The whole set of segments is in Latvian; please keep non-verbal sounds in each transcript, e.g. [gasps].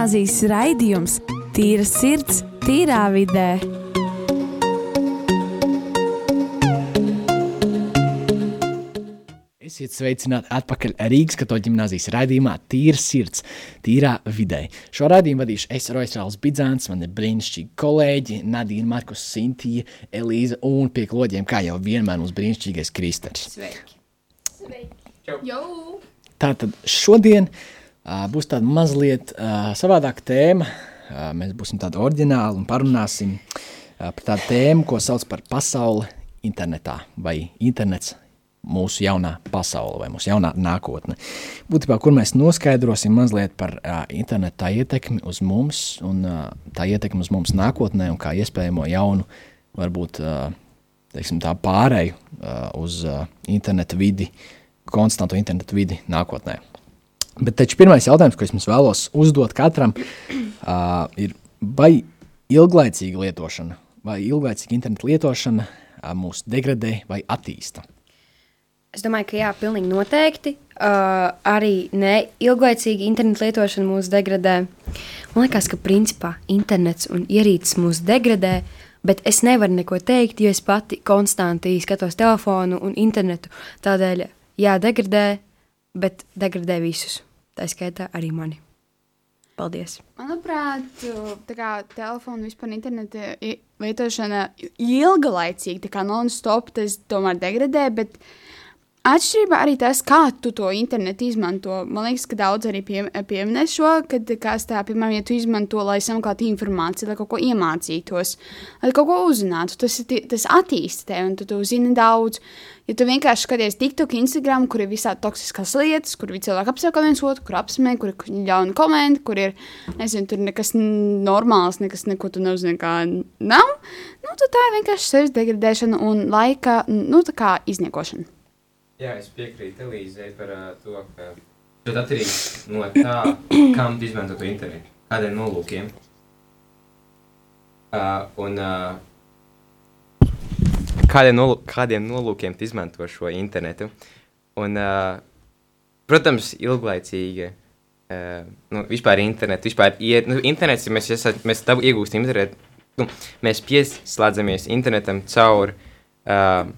gimnāzijas raidījums Tīra sirds, tīrā vidē. Esiet sveicināti atpakaļ Rīgas katoļu ģimnāzijas raidījumā Tīra sirds, tīrā vidē. Šo raidījumu vadīšu es, Roisrāls Bidzāns, man ir brīnišķīgi kolēģi Nadīna, Markus, Sintija, Elīza un pie kloģiem, kā jau vienmēr mums brīnišķīgais Kristers. Sveiki! Tātad šodien uh, būs tāda mazliet savādāka tēma. Mēs būsim tādi oriģināli un parunāsim par tādu tēmu, ko sauc par pasauli internetā vai internets mūsu jaunā pasaule vai mūsu jaunā nākotne. Būtībā, kur mēs noskaidrosim mazliet par uh, interneta ietekmi uz mums un uh, tā ietekmi uz mums nākotnē un kā iespējamo jaunu, varbūt uh, teiksim, tā pārēju uh, uz uh, interneta vidi, konstantu interneta vidi nākotnē. Bet taču pirmais jautājums, ko es vēlos uzdot katram, uh, ir, vai ilglaicīga lietošana, vai ilglaicīga interneta lietošana uh, mūs degradē vai attīsta? Es domāju, ka jā, pilnīgi noteikti. Uh, arī ne ilglaicīgi interneta lietošana mūs degradē. Man liekas, ka principā internets un ierīces mūs degradē, bet es nevaru neko teikt, jo es pati konstanti skatos telefonu un internetu. Tādēļ, jā, degradē, bet degradē visus. Tā skaitā arī mani. Paldies! Manuprāt, tā kā telefona vispār interneta lietošana ilga laicīgi, tā kā non-stop, tas tomēr degradē, bet atšķirība arī tas, kā tu to internetu izmanto. Man liekas, ka daudz arī pie, pieminē šo, kad, kas tā, piemēram, ja tu izmanto, lai sameklētu informāciju, lai kaut ko iemācītos, lai kaut ko uzzinātu, tas, ir tas attīsta tevi un tu, tu zini daudz. Ja tu vienkārši skaties TikTok, Instagram, kur ir visādi toksiskas lietas, kur cilvēki apsaka viens otru, kur apsmē, kur ir ļauni kommenti, kur ir, nezinu, tur nekas normāls, nekas, neko tu nezini, kā nav, nu, tad tā ir vienkārši sevis degradēšana un laika, nu, tā kā izniekošana. Jā, es piekrītu Elīzei par uh, to, ka tas atkarīgs no tā, [coughs] kam tu izmanto to internetu, kādiem nolūkiem. Uh, un uh, kādiem, nolu kādiem nolūkiem tu izmanto šo internetu. Un, uh, protams, ilglaicīgi. Uh, nu, vispār internetu, vispār iet, nu, internets, ja mēs, esat, mēs dabu, iegūstam internetu, nu, mēs pieslēdzamies internetam caur uh,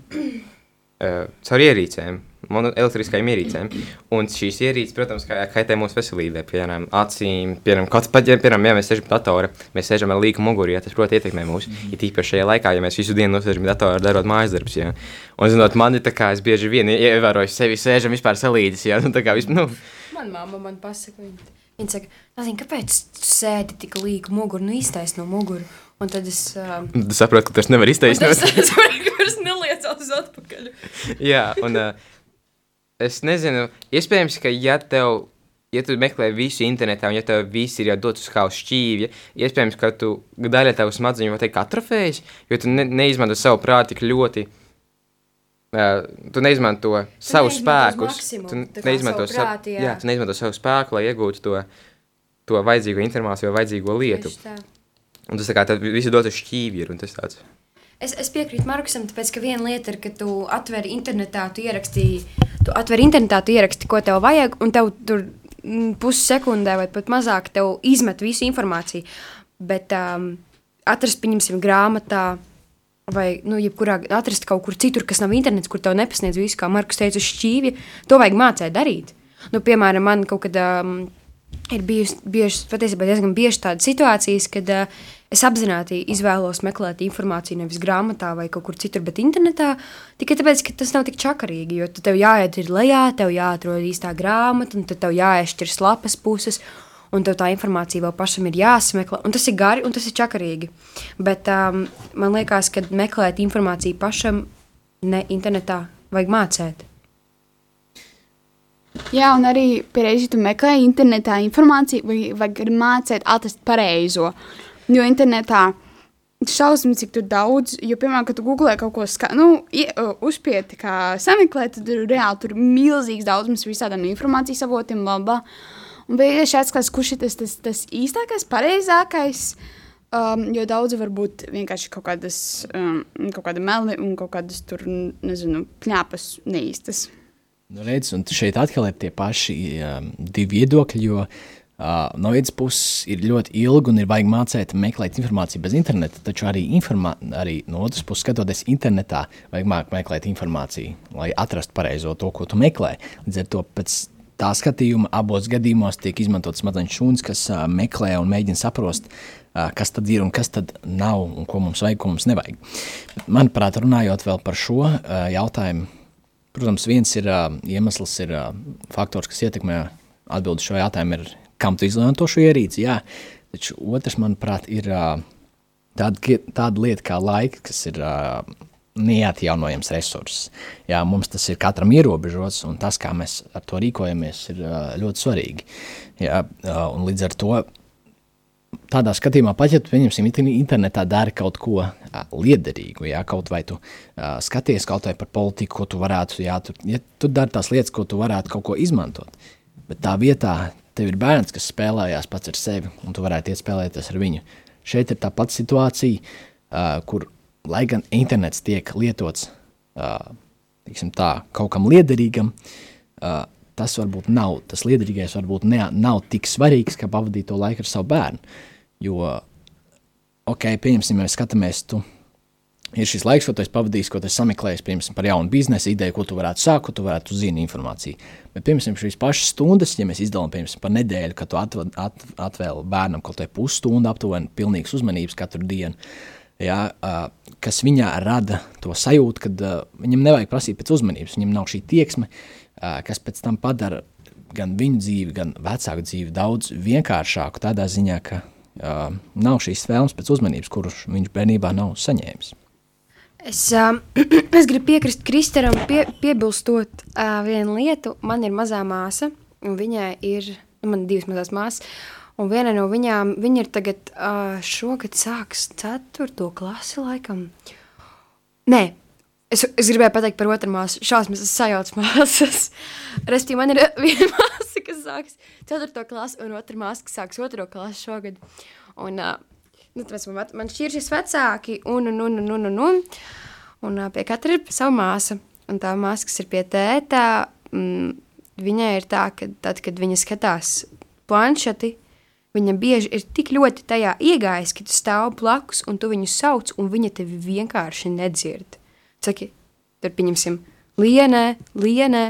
uh, caur ierīcēm, elektriskajām ierīcēm. Un šīs ierīces, protams, kā, kaitē mūsu veselībai, piemēram, acīm, piemēram, kaut pat, ja, piemēram, ja mēs sēžam pie datora, mēs sēžam ar līku muguru, ja tas, protams, ietekmē mūs. Mm -hmm. Ir īpaši šajā laikā, ja mēs visu dienu nosēžam pie datora, darot mājas darbus, ja. Un, zinot, man ir tā kā es bieži vien ievēroju sevi, sēžam vispār salīdzes, ja, [laughs] nu, tā kā, vis, nu, Man mamma man pasaka, viņa, viņa saka, Nazīn, kāpēc tu sēdi tik līku muguru, nu iztais no muguru? Un tad es... Uh, tu saproti, ka tas nevar izteikt. tas [laughs] es vairs neliecos uz atpakaļ. Jā, un uh, es nezinu, iespējams, ka ja tev, ja tu meklē visu internetā, un ja tev viss ir jau dots uz uz šķīvja, iespējams, ka tu daļa tavu smadzeņu, var teikt, atrofējas, jo tu ne, neizmanto savu prātu tik ļoti. Uh, tu neizmanto tu savus spēkus. maksimumu, Tu neizmanto, savu prātu, jā. jā, tu neizmanto savu spēku, lai iegūtu to, to vajadzīgo informāciju vai vajadzīgo lietu. Tieši tā. Un tas tā kā tad viss ir dots uz šķīvja, un tas tāds. Es, es piekrītu Markusam, tāpēc, ka viena lieta ir, ka tu atver internetā, tu ierakstīji, tu atver internetā, tu ieraksti, ko tev vajag, un tev tur mm, pussekundē vai pat mazāk tev izmet visu informāciju. Bet um, atrast, pieņemsim, grāmatā. Vai, nu, jebkurā atrast kaut kur citur, kas nav internets, kur tev nepasniedz visu, kā Markus teica, uz šķīvja, to vajag mācīt darīt. Nu, piemēram, man kaut kad um, ir bijusi, bieži, patiesībā diezgan bieži tādas situācijas, kad uh, es apzināti izvēlos meklēt informāciju nevis grāmatā vai kaut kur citur, bet internetā. Tikai tāpēc, ka tas nav tik čakarīgi, jo tev jāiet ir lejā, tev jāatrod īstā grāmata, un tev jāiešķir lapas puses. Un tev tā informācija vēl pašam ir jāsameklē. Un tas ir gari un tas ir čakarīgi. Bet um, man liekas, ka meklēt informāciju pašam, ne internetā, vajag mācīt. Jā, un arī pierēži tu meklē internetā informāciju, vai vajag mācīt atrast pareizo. Jo internetā šausmas, cik tur daudz, jo, piemēram, kad tu googlē kaut ko ska, nu, ie- uzspieti, kā sameklēt, tad tur reāli tur milzīgs daudzums visādām informācijas avotiem, labā. Un vienkārši atskatās, kurš ir tas, tas, tas īstākais, pareizākais, um, jo daudzi varbūt vienkārši kaut kādas, um, kaut kāda meli un kaut kādas tur, nezinu, kņāpas neīstas. Nu, redz, un šeit atkal ir tie paši um, divi viedokļi, jo uh, no vienas puses ir ļoti ilgi un ir vajag mācīt, meklēt informāciju bez interneta, taču arī, informā, arī no otras puses, skatoties internetā, vajag māk meklēt informāciju, lai atrastu pareizo to, ko tu meklē. Līdz ar to pēc tā skatījuma abos gadījumos tiek izmantots smadzeņu šūns, kas uh, meklē un mēģina saprast, uh, kas tad ir un kas tad nav un ko mums vajag, ko mums nevajag. Manuprāt, runājot vēl par šo uh, jautājumu, protams, viens ir iemesls, ir faktors, kas ietekmē atbildi šo jautājumu, ir kam tu izmanto šo ierīci. Jā. Taču otrs, manuprāt, ir tāda, tāda lieta kā laika, kas ir neatjaunojams resurss. Jā, mums tas ir katram ierobežots, un tas, kā mēs ar to rīkojamies, ir ļoti svarīgi. Jā, un līdz ar to tādā skatījumā, pat ja tu pieņemsim internetā, dari kaut ko liederīgu, ja kaut vai tu uh, skaties kaut vai par politiku, ko tu varētu, jā, tu, ja tu dari tās lietas, ko tu varētu kaut ko izmantot, bet tā vietā tev ir bērns, kas spēlējās pats ar sevi, un tu varētu iet spēlēties ar viņu. Šeit ir tā pati situācija, uh, kur, lai gan internets tiek lietots uh, tā, kaut kam liederīgam, uh, tas varbūt nav, tas liederīgais varbūt ne, nav tik svarīgs, kā pavadīt to laiku ar savu bērnu. Jo, ok, pieņemsim, mēs skatāmies, tu ir šis laiks, ko tu esi pavadījis, ko tu esi sameklējis, piemēram, par jaunu biznesa ideju, ko tu varētu sākt, ko tu varētu uzzināt informāciju. Bet, piemēram, šīs pašas stundas, ja mēs izdalām, piemēram, par nedēļu, kad tu atv at atvēl bērnam kaut kādu pusstundu aptuveni pilnīgas uzmanības katru dienu, ja, kas viņā rada to sajūtu, ka viņam nevajag prasīt pēc uzmanības, viņam nav šī tieksme, uh, kas pēc tam padara gan viņu dzīvi, gan vecāku dzīvi daudz vienkāršāku tādā ziņā, ka uh, nav šīs vēlmes pēc uzmanības, kuras viņš bērnībā nav saņēmis. Es, uh, [clears throat] es gribu piekrist Kristaram, pie, piebilstot uh, vienu lietu. Man ir mazā māsa, un viņai ir, nu, divas mazas māsas, un viena no viņām, viņa ir tagad uh, šogad sāks ceturto klasi laikam. Nē, es, es gribēju pateikt par otru māsu, šausmas, es sajaucu māsas. [laughs] Restī, man ir [laughs] viena māsa, kas sāks ceturto klasi, un otra māsa, kas sāks otro klasi šogad. Un, uh, nu, tāpēc man, man šķiršies vecāki, un, un, un, un, un, un, un, un pie katra ir sava māsa. Un tā māsa, kas ir pie tēta, mm, viņai ir tā, ka tad, kad viņa skatās planšeti, viņa bieži ir tik ļoti tajā iegājis, ka tu stāv blakus un tu viņu sauc, un viņa tevi vienkārši nedzird. Saki, tur pieņemsim, lienē, lienē,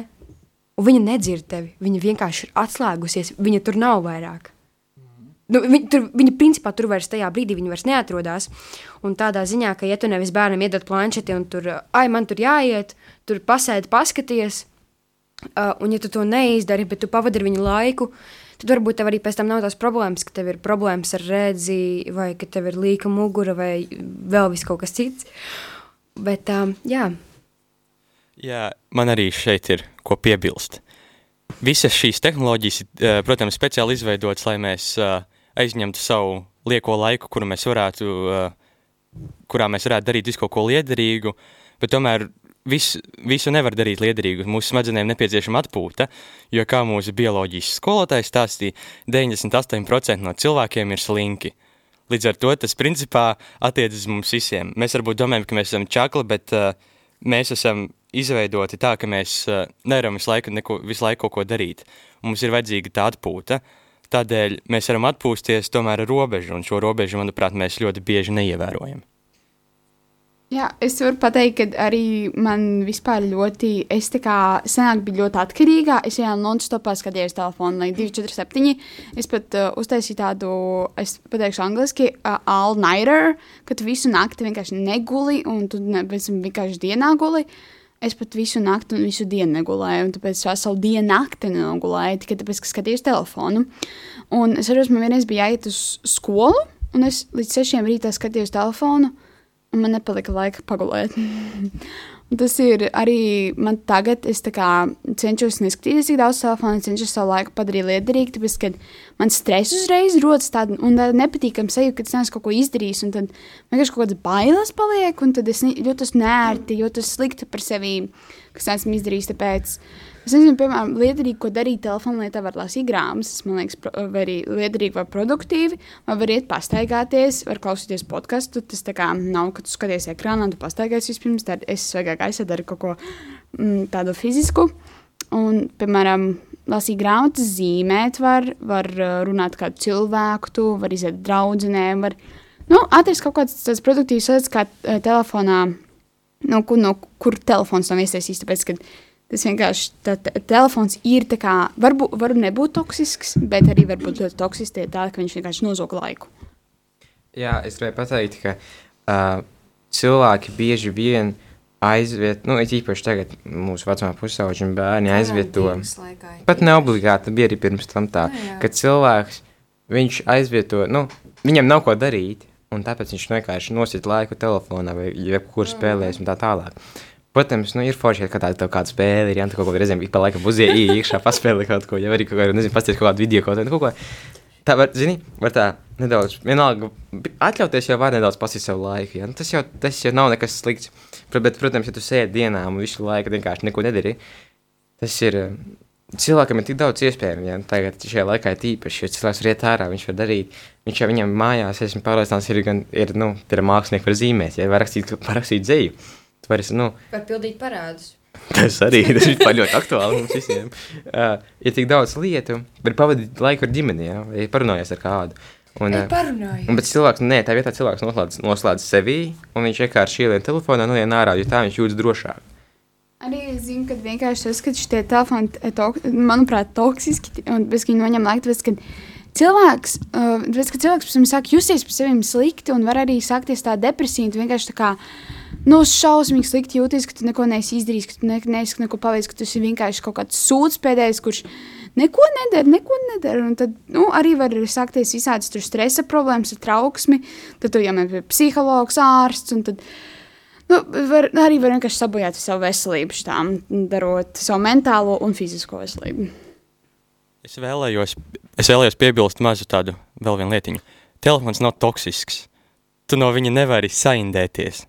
un viņa nedzird tevi. Viņa vienkārši ir atslēgusies, viņa tur nav vairāk. Nu, viņi, tur, viņi principā tur vairs tajā brīdī vairs neatrodās. Un tādā ziņā, ka, ja tu nevis bērnam iedod planšeti un tur, ai, man tur jāiet, tur pasēdi, paskaties, uh, un ja tu to neizdari, bet tu pavadi viņu laiku, tad varbūt tev arī pēc tam nav tās problēmas, ka tev ir problēmas ar redzi, vai ka tev ir līka mugura, vai vēl vis kaut kas cits. Bet, um, jā. Jā, man arī šeit ir ko piebilst. Visas šīs tehnoloģijas, protams, speciāli izveidotas, lai mēs uh, aizņemtu savu lieko laiku, kuru mēs varētu, uh, kurā mēs varētu darīt visu kaut ko liederīgu, bet tomēr visu, visu nevar darīt liederīgu. Mūsu smadzenēm nepieciešama atpūta, jo, kā mūsu bioloģijas skolotājs stāstīja, 98% no cilvēkiem ir slinki. Līdz ar to tas principā attiecas mums visiem. Mēs varbūt domājam, ka mēs esam čakli, bet uh, mēs esam izveidoti tā, ka mēs uh, nevaram visu laiku, neko, visu laiku kaut ko darīt. Mums ir vajadzīga tā atpūta. Tādēļ mēs varam atpūsties tomēr ar robežu, un šo robežu, manuprāt, mēs ļoti bieži neievērojam. Jā, es varu pateikt, ka arī man vispār ļoti, es tā kā senāk biju ļoti atkarīga. Es jau non-stopā skatījos telefonu, lai 247. Es pat uh, uztaisīju tādu, es pateikšu angliski, uh, all-nighter, ka tu visu nakti vienkārši neguli un tu ne, vienkārši dienā guli. Es pat visu nakti un visu dienu negulēju, un tāpēc es veselu dienu nakti negulēju, tikai tāpēc, ka skatījos telefonu. Un es arī man vienreiz bija jāiet uz skolu, un es līdz sešiem rītā skatījos telefonu, un man nepalika laika pagulēt. [laughs] Tas ir arī man tagad, es cenšos neskatīties tik daudz telefonu, cenšos savu laiku padarīt liederīgu, tāpēc, ka man stress uzreiz rodas tāda, un tāda nepatīkama sajūta, ka es neesmu kaut ko izdarījis, un tad vienkārši kaut kādas bailes paliek, un tad es jūtos nērti, jūtos slikti par sevi, kas esmu izdarījis, tāpēc Es nezinu, piemēram, liederīgi, ko darīt telefonā, lai tā var lasīt grāmatas. Man liekas, vai arī liederīgi vai produktīvi. Vai var iet pastaigāties, var klausīties podkāstu. Tas tā kā nav, ka tu skaties ekrānā, tu pastaigājies vispirms. Tad es svaigā gaisā daru kaut ko mm, tādu fizisku. Un, piemēram, lasīt grāmatas, zīmēt, var, var uh, runāt kādu cilvēku, tu vari iziet draudzenēm, var nu, atrast kaut kādas tādas produktīvas lietas, kā uh, telefonā, nu, kur, no, kur telefons nav iesaistīts, tāpēc, ka tas vienkārši, tā, te, telefons ir tā kā, varbūt, var nebūt toksisks, bet arī var būt ļoti toksisks, tā, ka viņš vienkārši nozog laiku. Jā, es gribēju pateikt, ka uh, cilvēki bieži vien aizviet, nu, it īpaši tagad mūsu vecumā pusauģi un bērni aizvieto. Karantīnas laikā. Pat neobligāti bija arī pirms tam tā, Nu jā. ka cilvēks, viņš aizvieto, nu, viņam nav ko darīt, un tāpēc viņš vienkārši nosit laiku telefonā vai jebkur spēlēs un tā tālāk. Protams, nu, ir forši, ka tāda kāda spēle ir, tu kaut reizēm ik pa laikam uzie iekšā, paspēlē kaut ko, ja arī kaut ko, nezinu, pasties kaut kādu video kaut nu, kaut ko. Tā var, zini, var tā nedaudz, vienalga, atļauties jau var nedaudz pasīt savu laiku, ja? nu, tas, jau, tas jau nav nekas slikts. Bet, protams, ja tu sēdi dienā un visu laiku vienkārši neko nedari, tas ir, eh, cilvēkam ir tik daudz iespēju, ja tagad šajā laikā ir tīpaši, jo cilvēks var iet ārā, viņš var darīt, viņš jau viņam mājās, esmu pārliecināts, ir gan, ir, nu, ir mākslinieki var zīmēt, ja var rakstīt, var rakstīt dzēju, tu vari, nu, Var pildīt parādus. Tas arī tas ir ļoti aktuāli mums visiem. Uh, ir tik daudz lietu, bet pavadīt laiku ar ģimeni, ja, vai parunājies ar kādu. Un, uh, parunāju. un, bet cilvēks, nē, tā vietā cilvēks noslēdz, noslēdz sevī, un viņš vienkārši ielien telefonā, nu, ārā, jo tā viņš jūtas drošāk. Arī es zinu, ka vienkārši tas, ka šie telefoni, tok, manuprāt, toksiski un bez viņa noņem laiku, tāpēc, ka cilvēks, uh, tāpēc, ka cilvēks pēc tam sāk justies par sevi slikti un var arī sākties tā depresija, un vienkārši tā kā, nu, šausmīgi slikti jūties, ka tu neko neesi izdarījis, ka tu ne, neesi neko paveicis, ka tu esi vienkārši kaut kāds sūds pēdējais, kurš neko nedara, neko nedara, un tad, nu, arī var sākties visādas stresa problēmas trauksmi, tad tu jāmēr pie psihologs, ārsts, tad, Nu, var, arī var vienkārši sabojāt savu veselību, šitām, darot savu mentālo un fizisko veselību. Es vēlējos, es vēlējos piebilst mazu tādu vēl vienu lietiņu. Telefons nav toksisks. Tu no viņa nevari saindēties.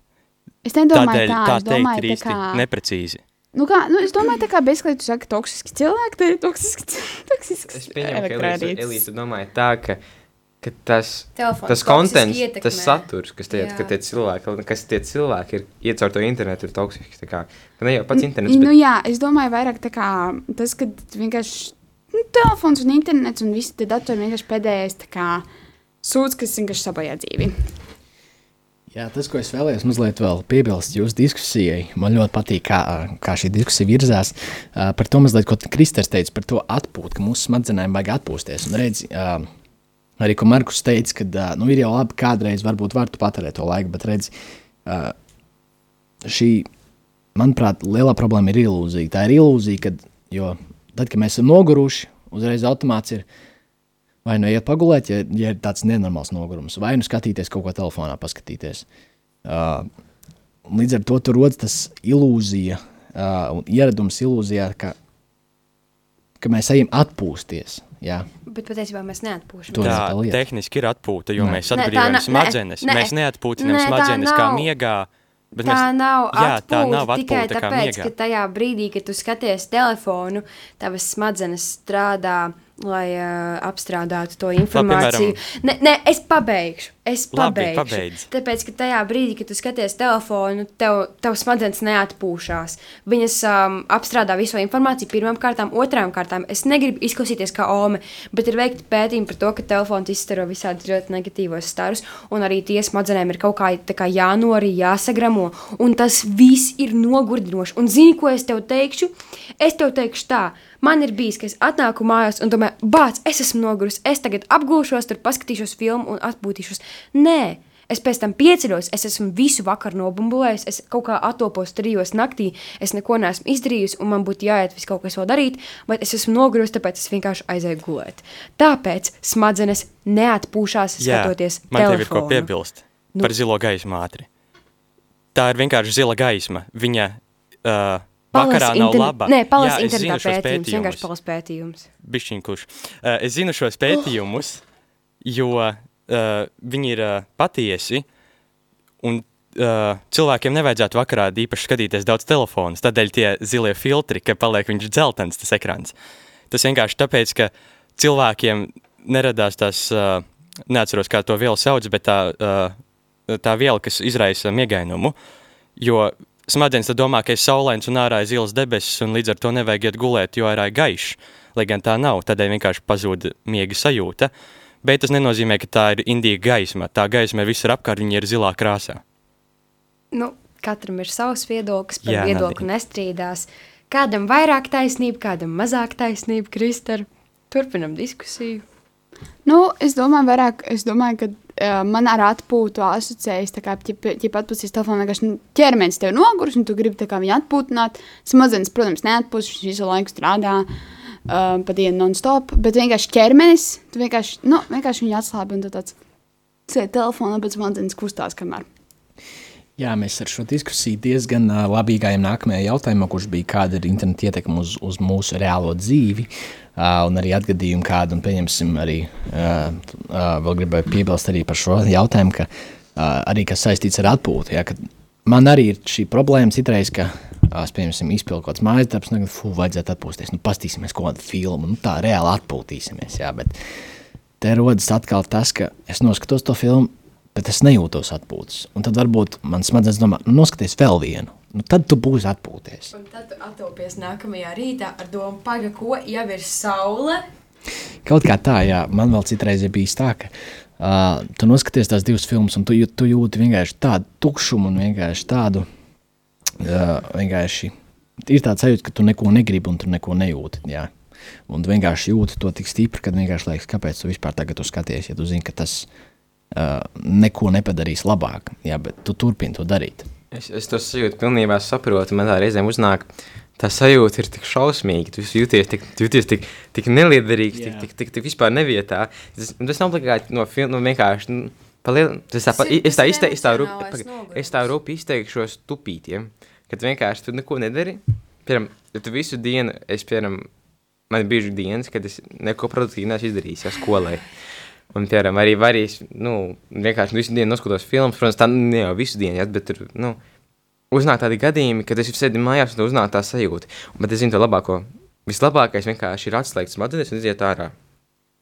Es nedomāju, Tādēļ tā, tā es teikt ir domāju, tā īsti kā, neprecīzi. nu, kā, nu, es domāju, tā kā bezklīgi tu saki toksiski cilvēki, tad ir toksiski, [laughs] toksisks Es pieņemu, ka Elīze, elektrārītis. Elīze domāja tā, ka, ka tas, Telefons tas toksiski kontents, ietekmē. tas saturs, kas tie, ka tie cilvēki, kas tie cilvēki ir iet caur to internetu, ir toksisks. Tā kā, ka ne jau pats internets, Nu, bet jā, es domāju, vairāk tā kā tas, ka vienkārši nu, telefons un internets un visi tie datori vienkārši pēdējais tā kā sūds, kas vienkārši sabojā dzīvi. Jā, tas, ko es vēlējos mazliet vēl piebilst jūsu diskusijai, man ļoti patīk, kā, kā šī diskusija virzās. Par to mazliet, ko Kristers teica, par to atpūtu, ka mūsu smadzenēm vajag atpūsties. Un redzi, uh, arī ko Markus teica, ka nu, ir jau labi, kādreiz varbūt var tu patērēt to laiku, bet redzi, uh, šī, manuprāt, lielā problēma ir ilūzija. Tā ir ilūzija, kad, jo tad, kad mēs esam noguruši, uzreiz automāts ir vai nu iet pagulēt, ja, ja ir tāds nenormāls nogurums, vai nu skatīties kaut ko telefonā, paskatīties. Uh, līdz ar to tur rodas tas ilūzija uh, un ieradums ilūzijā, ka, ka mēs ejam atpūsties. Jā, Bet patiesībā mēs neatpūšamies. Tā tehniski ir atpūta, jo Nē. mēs atbrīvojam nē, smadzenes. nē. Mēs neatpūtinām tā smadzenes kā miegā. Bet tā mēs, nav jā, tā atpūta nav tikai atpūta kā tāpēc, miegā. ka tajā brīdī, kad tu skaties telefonu, tavas smadzenes strādā, lai uh, apstrādātu to informāciju. Nē, nē, es pabeigšu. Es Labi, pabeigšu. pabeidz. Tāpēc, ka tajā brīdī, kad tu skaties telefonu, tev, tev smadzenes neatpūšās. Viņas um, apstrādā visu informāciju pirmām kārtām, otrām kārtām. Es negribu izklausīties kā ome, bet ir veikti pētījumi par to, ka telefons izstaro visādus ļoti negatīvos starus, un arī tie smadzenēm ir kaut kā, kā jānorī, jāsagramo, un tas viss ir nogurdinoši. Un zini, ko es tev teikšu? Es tev teikšu tā. Man ir bijis, ka es atnāku mājās un domāju, bāc, es esmu noguris, es tagad apgūšos, tur paskatīšos filmu un atpūtīšos. Nē, es pēc tam pieceļos, es esmu visu vakaru nobumbulējis, es kaut kā atopos trijos naktī, es neko neesmu izdarījis, un man būtu jāiet vis kaut kas vēl darīt, bet es esmu noguris, tāpēc es vienkārši aizēju gulēt. Tāpēc smadzenes neatpūšās skatoties man telefonu. tev ir ko piebilst Nu. par zilo gaismu ātri. Tā ir vienkārši zila gaisma. Viņa uh, vakarā nav interne- laba. Nē, palasi Jā, internetā šos pētījums, vienkārši palas pētījums. Bišķiņ kurš. Uh, es zinu šos pētījumus, jo uh, viņi ir uh, patiesi, un uh, cilvēkiem nevajadzētu vakarā īpaši skatīties daudz telefonus, tādēļ tie zilie filtri, ka paliek viņš dzeltens, tas ekrāns. Tas vienkārši tāpēc, ka cilvēkiem neradās tās, uh, neatceros, kā to vielu sauc, bet tā, uh, tā viela, kas izraisa miegainumu, jo smadzenes domā, ka ir saulains un ārā ir zilas debesis, un līdz ar to nevajag iet gulēt, jo ārā ir gaišs. Lai gan tā nav, tādēļ vienkārši pazūd miega sajūta. Bet tas nenozīmē, ka tā ir indīga gaisma. Tā gaisma ir visur apkārt, viņa ir zilā krāsā. Nu, katram ir savs viedoklis, par Jā, viedokli Nadine. nestrīdās. Kādam vairāk taisnība, kādam mazāk taisnība, Kristāla. Turpinam diskusiju. Nu, es domāju, vairāk, es domāju, ka uh, man ar atpūtu asociējas, kā, ja pat atpūsties telefonā, vienkārši nu, ķermenis tev noguris, un tu gribi viņu atpūtināt. Smadzenes, protams, neatpūs, viņš visu laiku strādā, uh, pa dienu non-stop, bet vienkārši ķermenis, tu vienkārši, nu, vienkārši viņu atslābi, un tu tāds sēdi telefonā, bet smadzenes kustās kamēr. Jā, mēs ar šo diskusiju diezgan uh, labi gājām nākamajā jautājumā, kurš bija kāda ir interneta ietekme uz, uz mūsu reālo dzīvi, uh, un arī atgadījumu kādu, un pieņemsim arī, uh, uh, vēl gribēju piebilst arī par šo jautājumu, ka uh, arī kas saistīts ar atpūtu, ja, ka man arī ir šī problēma citreiz, ka pieņemsim, izpildu kaut kāds mājas un tagad, fu, vajadzētu atpūsties, nu pastīsimies kaut kādu filmu, nu tā reāli atpūtīsimies, jā, bet te rodas atkal tas, ka es noskatos to filmu, bet es nejūtos atpūtas. Un tad varbūt man smadzenes domā, nu, noskaties vēl vienu. Nu, tad tu būsi atpūties. Un tad tu attopies nākamajā rītā ar domu, paga, ko jau ir saule. Kaut kā tā, jā, man vēl citreiz ir bijis tā, ka uh, tu noskaties tās divas filmas, un tu, tu jūti vienkārši tādu tukšumu un vienkārši tādu. Uh, vienkārši ir tāds sajūta, ka tu neko negribi un tu neko nejūti. Jā. Un tu vienkārši jūti to tik stipri, ka vienkārši liekas, kāpēc tu vispār tagad to skaties, ja tu zini, ka tas uh, neko nepadarīs labāk. Jā, bet tu turpini to darīt. Es, es to sajūtu pilnībā saprotu. Man tā reizēm uznāk, tā sajūta ir tik šausmīga. Tu jūties tik, tu jūties tik, tik neliederīgs, tik, Jā. tik, tik, tik vispār nevietā. Tas, tas nav obligāti no filmas, nu, vienkārši. Nu, Paliel, tas tā, pa- es tā, izte, es tā, rup, es tā rupi izteikšos tupītiem, kad vienkārši tu neko nedari. Piemēram, ja tu visu dienu, es, piemēram, man ir bijuši dienas, kad es neko produktīvi neesmu izdarījis, jau skolai. Un, piemēram, arī varīs, nu, vienkārši visu dienu noskatos filmas, protams, tā ne jau visu dienu, ja, bet tur, nu, uznāk tādi gadījumi, kad es sēdu mājās un tu uznāk tā sajūta. Bet es zinu to labāko. Vislabākais vienkārši ir atslēgt smadzenes un iziet ārā.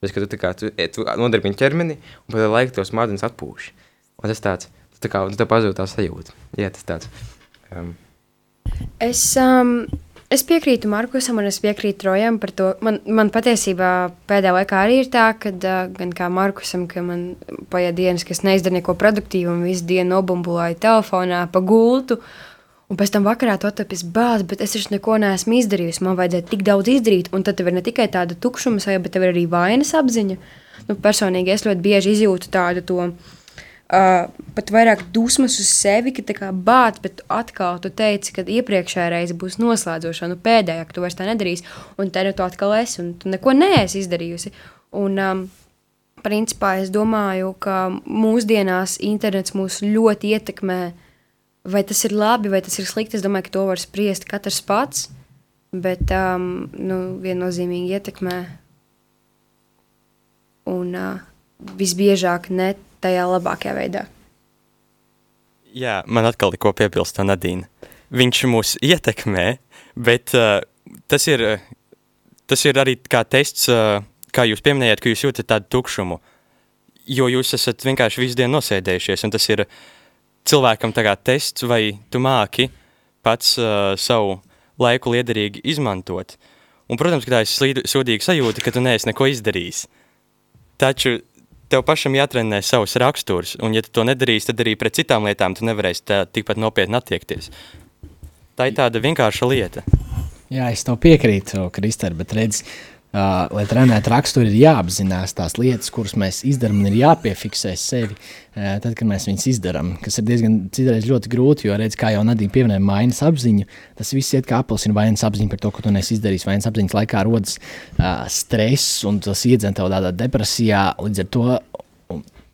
Bet, kad tu, tā kā, tu, e, tu nodarbini ķermeni un pēc laika tos smadzenes atpūš. Un tas tāds, tu tā kā, un tev pazūd tā sajūta. Jā, tas tāds. Um, Es, um, es piekrītu Markusam, un es piekrītu Trojam par to. Man, man patiesībā pēdējā laikā arī ir tā, ka uh, gan kā Markusam, ka man paiet dienas, ka es neizdaru neko produktīvu, un visu dienu nobumbulāju telefonā pa gultu. Un pēc tam vakarā tu attopies bāzi, bet es taču neko neesmu izdarījis. Man vajadzēja tik daudz izdarīt, un tad tev ir ne tikai tāda tukšuma sajūta, bet tev ir arī vainas apziņa. Nu, personīgi es ļoti bieži izjūtu tādu to. Uh, pat vairāk dusmas uz sevi, ka tā kā bācis, bet atkal tu teici, ka iepriekšējā reize būs noslēdzoša, nu pēdējā, ka tu vairs tā nedarīsi, un te nu tu atkal esi, un tu neko neesi izdarījusi. Un, um, principā es domāju, ka mūsdienās internets mūs ļoti ietekmē. Vai tas ir labi, vai tas ir slikti, es domāju, ka to var spriest katrs pats, bet um, nu, viennozīmīgi ietekmē. Un uh, visbiežāk ne tajā labākajā veidā. Jā, man atkal ir ko piebilst Nadīna. Viņš mūs ietekmē, bet uh, tas, ir, uh, tas ir arī kā tests, uh, kā jūs pieminējāt, ka jūs jūtat tādu tukšumu. Jo jūs esat vienkārši visu dienu nosēdējušies, un tas ir cilvēkam tests, vai tu māki pats uh, savu laiku liederīgi izmantot. Un, protams, ka tā ir sūdīga sajūta, ka tu neesi neko izdarījis. Taču tev pašam jātrenē savs raksturs, un, ja tu to nedarīsi, tad arī pret citām lietām tu nevarēsi tā tikpat nopietni attiekties. Tā ir tāda vienkārša lieta. Jā, es tev piekrītu, Kristēn, bet redz, uh, lai trenētu raksturu, ir jāapzinās tās lietas, kuras mēs darām, un ir jāpiefiksē sevi, uh, tad, kad mēs viņus izdarām. Tas ir diezgan citreiz ļoti grūti, jo, redz, kā jau Nadīna pieminēja, mainas apziņu. Tas viss iet kā apelsīna vainas apziņa par to, ko tu nesi izdarījis. Vainas apziņas laikā rodas uh, stress, un tas iedzen tev tādā depresijā. Līdz ar to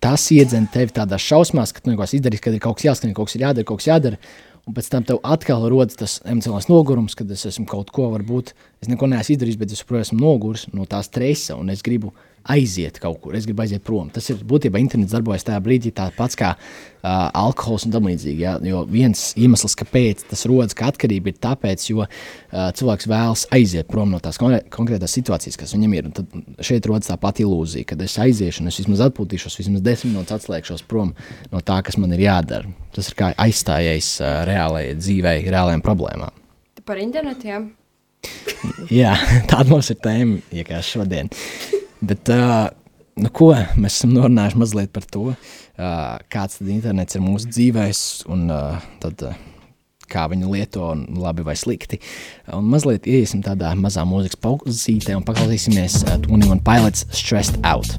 tas iedzen tevi tādā šausmās, ka tu neko esi izdarījis, kad ir kaut kas jāskan, kaut kas ir jādara, kaut kas jādara. Un pēc tam tev atkal rodas tas emocionāls nogurums, kad es esmu kaut ko, varbūt es neko neesmu izdarījis, bet es joprojām esmu noguris no tā stresa un es gribu aiziet kaut kur, es gribu aiziet prom. Tas ir būtībā internets darbojas tajā brīdī tāds pats kā uh, alkohols un tam līdzīgi. Ja? Jo viens iemesls, kāpēc tas rodas kā atkarība, ir tāpēc, jo uh, cilvēks vēlas aiziet prom no tās konkrē- konkrētās situācijas, kas viņam ir. Un tad šeit rodas tā pati ilūzija, kad es aiziešu un es vismaz atpūtīšos, vismaz desmit minūtes atslēgšos prom no tā, kas man ir jādara. Tas ir kā aizstājējis uh, reālajai dzīvei, reālajām problēmām. Par internetu, jā. [laughs] Jā, [laughs] tāda mums ir tēma iekās šodien. Bet, uh, nu ko, mēs esam norunājuši mazliet par to, uh, kāds tad internets ir mūsu dzīvēs un uh, tad, uh, kā viņu lieto, un labi vai slikti. Un mazliet ieiesim tādā mazā mūzikas pauzītē un paklausīsimies uh, 21 Pilots Stressed Out.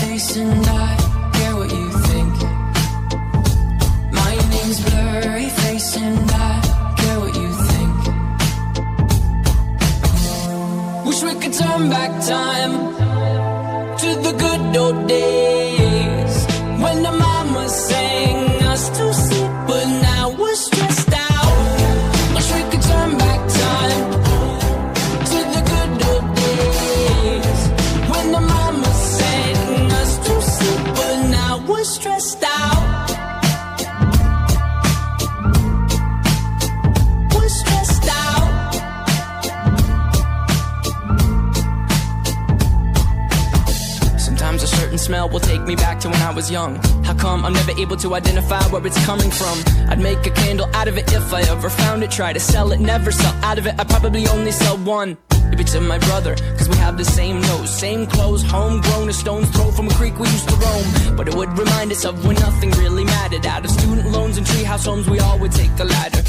young. How come I'm never able to identify where it's coming from? I'd make a candle out of it if I ever found it. Try to sell it, never sell out of it. I probably only sell one. Maybe to my brother, cause we have the same nose, same clothes, homegrown, a stone's throw from a creek we used to roam. But it would remind us of when nothing really mattered. Out of student loans and treehouse homes, we all would take the ladder.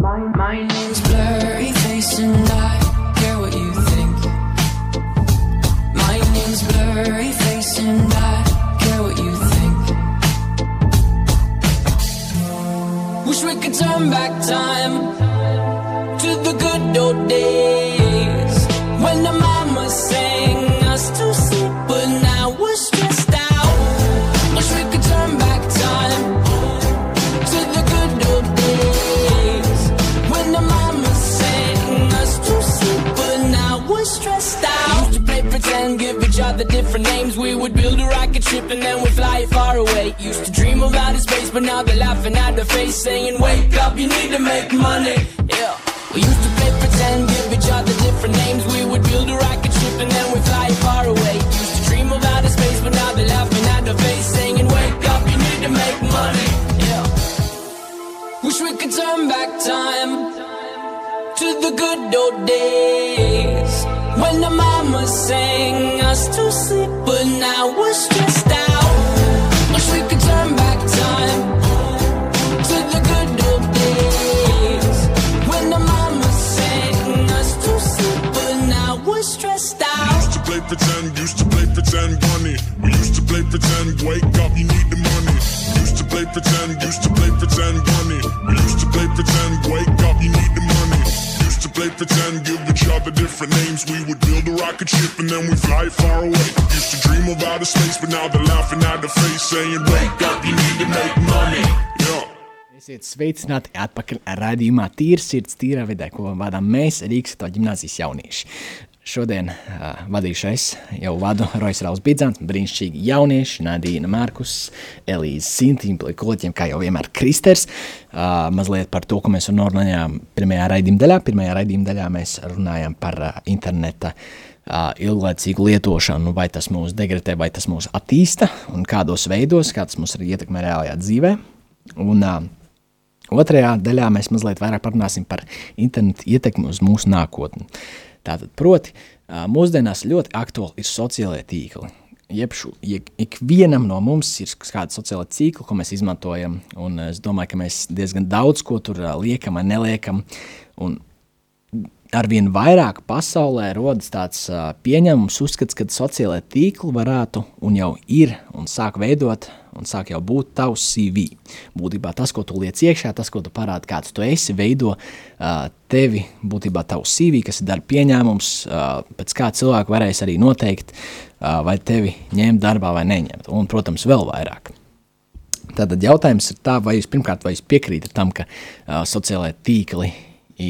My, my name's Blurry Face and I care what you think. My name's Blurry Face and I turn back time to the good old days when the mama sang us to sleep, but now we're stressed out. Wish we could turn back time to the good old days when the mama sang us to sleep, but now we're stressed out. Used to play pretend, give each other different names. We would build a rocket ship and then we'd fly far away. Used to dream space, but now they're laughing at the face, saying, Wake up, you need to make money. Yeah. We used to play pretend, give each other different names. We would build a rocket ship and then we'd fly far away. Used to dream of outer space, but now they're laughing at the face, saying, Wake up, you need to make money. Yeah. Wish we could turn back time to the good old days when the mama sang us to sleep, but now we're stressed out. Pretend, used to play pretend bunny. We used to play pretend, wake up, you need the money. Used to play pretend, used to play pretend bunny. We used to play pretend, wake up, you need the money. Used to play pretend, give each other different names. We would build a rocket ship and then we fly far away. Used to dream of outer space, but now they're laughing at the face, saying, Wake up, you need to make money. Yeah. Esiet sveicināti atpakaļ raidījumā Tīra sirds, tīrā vidē, ko vadām mēs, Rīgas ģimnāzijas jaunieši. Šodien uh, vadīšu es, jau vadu Rojas Rauls Bidzants, brīnišķīgi jaunieši, Nadīna Markus, Elīze Sintīna, kolēģiem, kā jau vienmēr Kristers. Uh, mazliet par to, ko mēs runājām pirmajā raidījuma daļā. Pirmajā raidījuma daļā mēs runājām par uh, interneta uh, ilglaicīgu lietošanu, vai tas mūs degradē, vai tas mūs attīsta, un kādos veidos, kā tas mūs arī ietekmē reālajā dzīvē. Un, uh, Otrajā daļā mēs mazliet vairāk parunāsim par internetu ietekmi uz mūsu nākotni. Tātad, proti, mūsdienās ļoti aktuāli ir sociālie tīkli. Jebšu, ik, ikvienam no mums ir kāda sociāla tīkla, ko mēs izmantojam, un es domāju, ka mēs diezgan daudz ko tur liekam vai neliekam, un arvien vairāk pasaulē rodas tāds uh, pieņemums, uzskats, ka sociālai tīkli varētu un jau ir un sāk veidot un sāk jau būt tavs CV. Būtībā tas, ko tu liec iekšā, tas, ko tu parādi, kāds tu esi, veido uh, tevi, būtībā tavs CV, kas ir darba pieņēmums, uh, pēc kā cilvēku varēs arī noteikt, uh, vai tevi ņemt darbā vai neņemt, un, protams, vēl vairāk. Tātad jautājums ir tā, vai jūs pirmkārt vai jūs piekrītat tam, ka uh, sociālai tīkli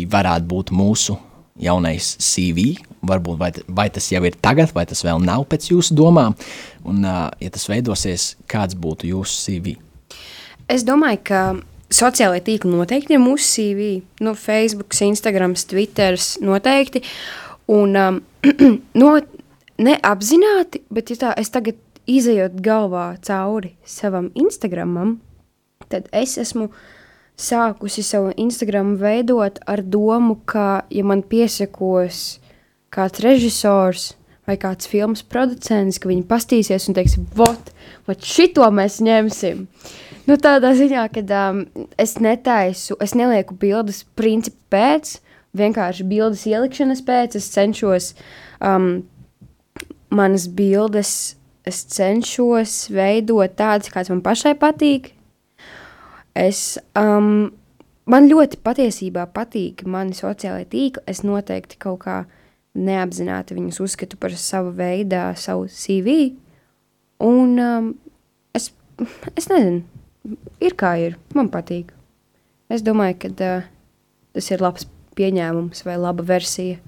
varētu būt mūsu jaunais CV, varbūt vai, vai tas jau ir tagad, vai tas vēl nav pēc jūsu domām, un, uh, ja tas veidosies, kāds būtu jūsu CV? Es domāju, ka sociālai tīkli noteikti ir mūsu CV. Nu, Facebook, Instagram, Twitter noteikti. Un um, [clears throat] no, neapzināti, bet ja tā, es tagad izējot galvā cauri savam Instagramam, tad es esmu sākusi savu Instagram veidot ar domu, ka, ja man piesakos kāds režisors vai kāds filmas producents, ka viņi pastīsies un teiks, vot, vot šito mēs ņemsim. Nu, tādā ziņā, ka um, es netaisu, es nelieku bildes principu pēc, vienkārši bildes ielikšanas pēc, es cenšos um, manas bildes, es cenšos veidot tādas, kādas man pašai patīk, Es, um, man ļoti patiesībā patīk mani sociālai tīkli. Es noteikti kaut kā neapzināti viņus uzskatu par savu veidu, savu CV. Un um, es, es nezinu, ir kā ir. Man patīk. Es domāju, ka uh, tas ir labs pieņēmums vai laba versija.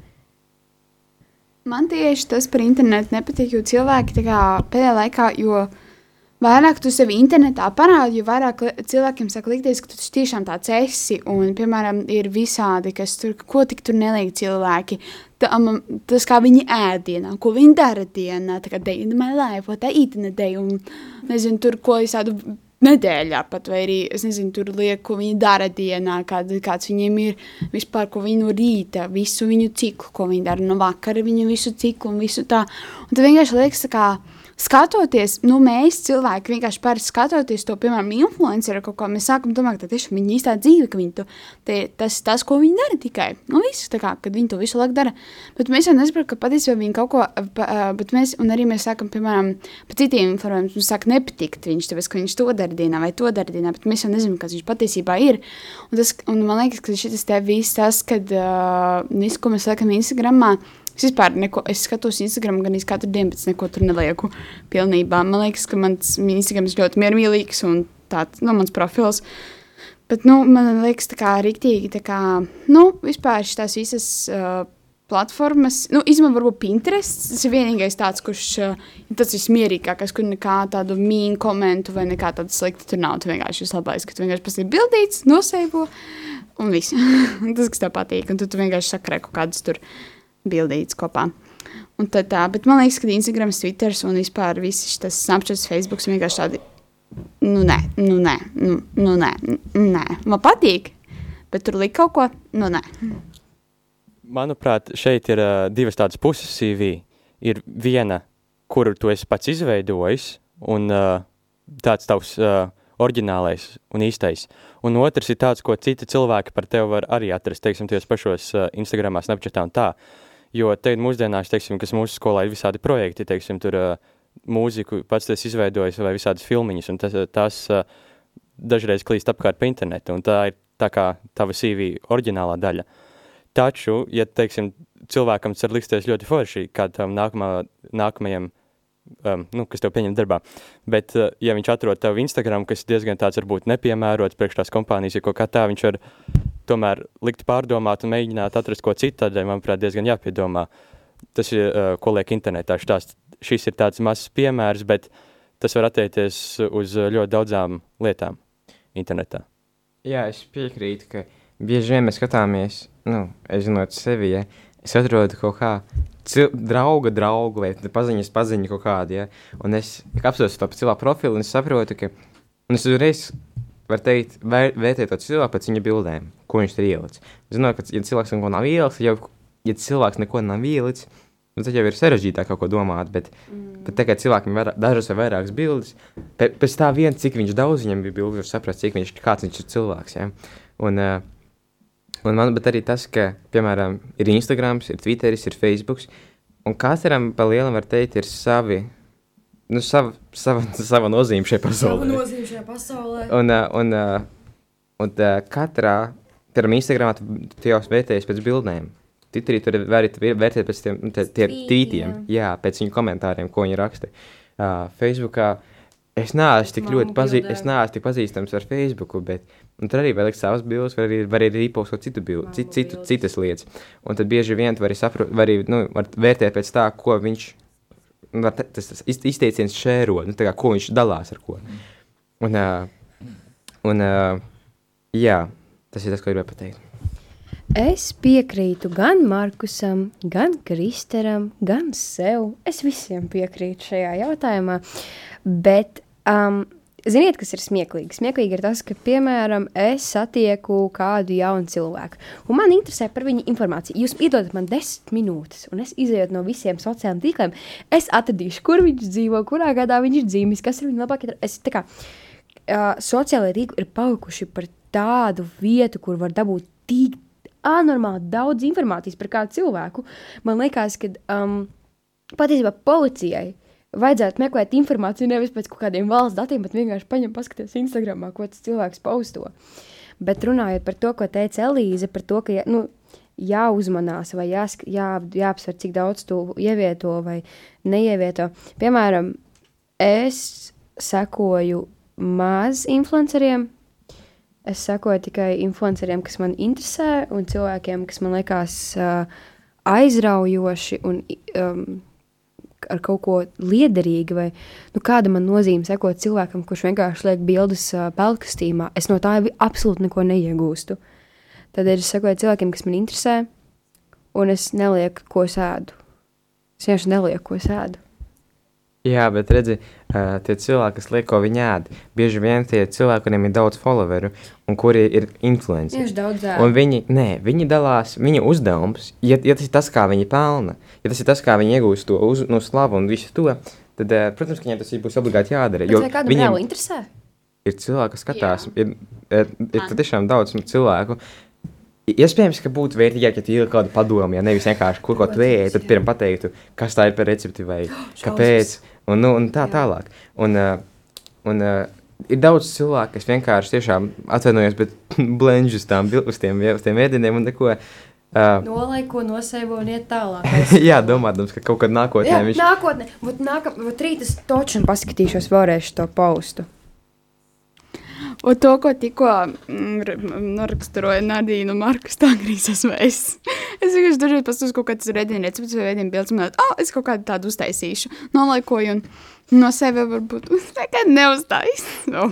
Man tieši tas par internetu nepatīk, jo cilvēki pēdējā laikā, jo vairāk tu sevi internetā parādi, jo vairāk cilvēkiem sāk likties, ka tu tiešām tāds esi. Un, piemēram, ir visādi, kas tur, ko tik tur neliek cilvēki. Tā, um, tas, kā viņi ēd dienā, ko viņi dara dienā, tā kā day in my life, what I eat in a day, un nezinu, tur ko visādu nedēļā pat, vai arī, es nezinu, tur liek, ko viņi dara dienā, kād, kāds viņiem ir vispār, ko viņi no rīta, visu viņu ciklu, ko viņi dara no vakara, viņu visu ciklu un visu tā. Un tad vienkārši liekas, kā, skatoties, nu, mēs cilvēki vienkārši parasti skatoties to, piemēram, influenceru kaut ko, mēs sākam domāt, ka tā tiešām viņa īstā dzīve, ka viņi to, te, tas, tas, ko viņi dara tikai, nu, viss, tā kā, kad viņi to visu laiku dara, bet mēs jau nesaprotam, ka patiesībā viņi kaut ko, pa, bet mēs, un arī mēs sākam, piemēram, pa citiem informēm, mums sāk nepatikt viņš, tāpēc, ka viņš to dara dienā vai to dara dienā, bet mēs jau nezinām, kas viņš patiesībā ir, un tas, un man liekas, ka šis te viss tas, kad uh, viss, ko mēs liekam Instagramā, Es vispār neko, es skatos Instagram gan katru dienu, bet es neko tur nelieku pilnībā. Man liekas, ka mans Instagram ir ļoti miermīlīgs un tāds, nu, mans profils. Bet, nu, man liekas, tā kā rīktīgi, tā kā, nu, vispār šīs visas uh, platformas, nu, izmantot varbūt Pinterest, tas ir vienīgais tāds, kurš uh, ir tas vismierīgākais, kur nekā tādu mīnu komentu vai nekā tādu sliktu tur nav. Tu vienkārši esi labais, ka tu vienkārši pasīvi bildīts, noseivo un viss. [laughs] tas, kas tev patīk, un tu, tu vienkārši sakrē kaut kādus tur bildītas kopā. Un tad tā, bet man liekas, ka Instagram, Twitter un vispār viss šis Snapchat, Facebook vienkārši tādi, nu nē, nu nē, nu, nu nē, nē, man patīk, bet tur likt kaut ko, nu nē. Manuprāt, šeit ir uh, divas tādas puses CV. Ir viena, kuru tu esi pats izveidojis, un uh, tāds tavs uh, oriģinālais un īstais. Un otrs ir tāds, ko citi cilvēki par tevi var arī atrast, teiksim, tajos pašos uh, Instagramā, Snapchatā un tā. Jo tagad mūsdienās, teiksim, kas mūsu skolā ir visādi projekti, teiksim, tur uh, mūziku pats tas izveidojis vai visādas filmiņas, un tas, tas uh, dažreiz klīst apkārt pa internetu, un tā ir tā kā tava CV oriģinālā daļa. Taču, ja, teiksim, cilvēkam tas var liksties ļoti forši, kā tam nākamā, nākamajam, um, nu, kas tev pieņem darbā, bet, uh, ja viņš atrod tavu Instagram, kas diezgan tāds varbūt nepiemērots priekš tās kompānijas, ja kaut kā tā, viņš var tomēr likt pārdomāt un mēģināt atrast ko citu, tādēļ, manuprāt, diezgan jāpiedomā. Tas ir, uh, ko liek internetā. Štās, šis ir tāds mazs piemērs, bet tas var attiekties uz uh, ļoti daudzām lietām internetā. Jā, es piekrītu, ka bieži vien mēs skatāmies, nu, es zinot sevi, ja es atrodu kaut kā drauga draugu vai paziņas paziņu kaut kādu, ja, un es apstos to cilvēku profilu, un es saprotu, ka, un es uzreiz varu teikt, vēr, vērtēt to cilvēku pēc viņa bildēm, ko viņš ir ielicis. Zinot, ka, ja cilvēks neko nav ielicis, jau, ja cilvēks neko nav ielicis, nu, tad jau ir sarežģītāk kaut ko domāt, bet, mm. bet tagad cilvēkiem ir dažas vai vairākas bildes, Pe- pēc tā vien, cik viņš daudz viņam bija bildi, var saprast, cik viņš, kāds viņš ir cilvēks, ja. Un, uh, un man, bet arī tas, ka, piemēram, ir Instagrams, ir Twitteris, ir Facebooks, un katram pa lielam var teikt, ir savi, nu, sava, sava, [laughs] sava nozīme šajā pasaulē. nozīme šajā pasaulē. Un, uh, un, uh, un uh, katrā, piemēram, Instagramā tu, tu jau vērtējies pēc bildēm. Twitterī tur var vērtēt pēc tiem nu, tiem Tvītiem. tvītiem, jā, pēc viņu komentāriem, ko viņi raksta. Uh, Facebookā es neesmu tik ļoti pazīstams, es neesmu tik pazīstams ar Facebooku, bet Un tur arī var likt savas bildes, vai arī, var arī rīpostot citu bildi, citu, citu, citas lietas. Un tad bieži vien tu vari saprast, var arī nu, var vērtēt pēc tā, ko viņš, nu, var tas, tas iz- izteiciens šēro, nu, kā, ko viņš dalās ar ko. Un, uh, un uh, jā, tas ir tas, ko gribēju pateikt. Es piekrītu gan Markusam, gan Kristeram, gan sev. Es visiem piekrītu šajā jautājumā. Bet, um, ziniet, kas ir smieklīgi? Smieklīgi ir tas, ka, piemēram, es satieku kādu jaunu cilvēku, un man interesē par viņu informāciju. Jūs iedodat man desmit minūtes, un es izējot no visiem sociālajiem tīkliem, es atradīšu, kur viņš dzīvo, kurā gadā viņš ir dzīvis, kas ir viņa labākie. Es tā kā uh, sociālajie tīkli ir palikuši par tādu vietu, kur var dabūt tik anormāli daudz informācijas par kādu cilvēku. Man liekas, ka um, patiesībā policijai vajadzētu meklēt informāciju nevis pēc kaut kādiem valsts datiem, bet vienkārši paņemt, paskatīties Instagram, ko tas cilvēks pausto. Bet runājot par to, ko teica Elīze, par to, ka nu, jāuzmanās vai jāsk, jā, jāapsver, cik daudz to ievieto vai neievieto. Piemēram, es sekoju maz influenceriem. Es sekoju tikai influenceriem, kas man interesē, un cilvēkiem, kas man liekas uh, aizraujoši un um, ar kaut ko liederīgu. Vai, nu, kāda man nozīme sekot cilvēkam, kurš vienkārši liek bildes uh, pelnkastīmā? Es no tā absolūti neko neiegūstu. Tad es sekoju cilvēkiem, kas man interesē, un es nelieku, ko es ēdu. Es vienkārši nelieku, ko es ēdu. Jā, bet redzi, uh, tie cilvēki, kas liek, ko viņi ēd, bieži vien tie cilvēki, kuriem ir daudz followeru un kuri ir influenceri. Tieši daudz Un ēdu. viņi, nē, viņi dalās, viņa uzdevums, ja, ja tas ir tas, kā viņi pelna, ja tas ir tas, kā viņi iegūst to uz, no slavu un visu to, tad, uh, protams, ka viņiem tas būs obligāti jādara. Bet vai kādam viņiem reāli interesē? ir cilvēki, kas skatās, ir, ir, ir patiešām daudz cilvēku. Iespējams, ka būtu vērtīgāk, ja tu ielikt kādu padomu, ja nevis vienkārši kur ko tu ēji, tad pirmā pateiktu, kas tā ir par recepti vai [gasps] kāpēc, un, nu, un tā tālāk. Un, uh, un uh, ir daudz cilvēku, kas vienkārši tiešām atvainojas, bet [laughs] blenžu uz tām uz tiem, uz tiem ēdieniem un neko. Uh, Nolaiko, noseivo un iet tālāk. [laughs] jā, domādams, ka kaut kad nākotnē Jā, viņš nākotnē, būt nākam, būt rīt es toču un paskatīšos vēlreiz to paustu. Un to, ko tikko mm, r- m- noraksturoja Nadīna un Markus, tā grīz esmu es. Es vienkārši dažreiz paskatos kaut kādas redzējumu receptes vai redzējumu bildes, un oh, es kaut kādu tādu uztaisīšu. Nolaikoju un no sevi varbūt [laughs] nekad neuztaisīšu. [laughs] No.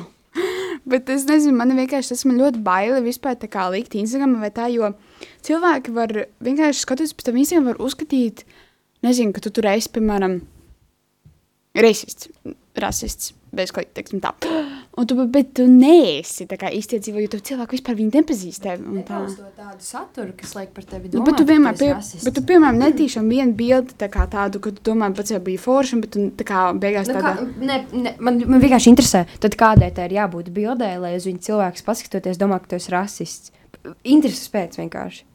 Bet es nezinu, man vienkārši tas man ļoti baili vispār tā kā likt Instagram vai tā, jo cilvēki var vienkārši skatoties pēc tam Instagram var uzskatīt, nezinu, ka tu tur esi, piemēram, rasists, rasists, bezklīgi, teiksim tā. [gasps] Un tu, bet tu neesi tā kā īstie dzīvo, jo tu cilvēku vispār viņi nepazīst tevi. un tā. tādu saturu, kas liek par tevi Nu, bet tu vienmēr, pie, bet tu, piemēram, netīšām vienu bildi tā kā tādu, ka tu domā, pats jau bija forša, bet tu tā kā beigās Nu, tādā. kā, ne, ne, man, man vienkārši interesē, tad kādai tai ir jābūt bildē, lai uz viņu cilvēks paskatoties, domā, ka tu esi rasists. Intereses pēc vienkārši.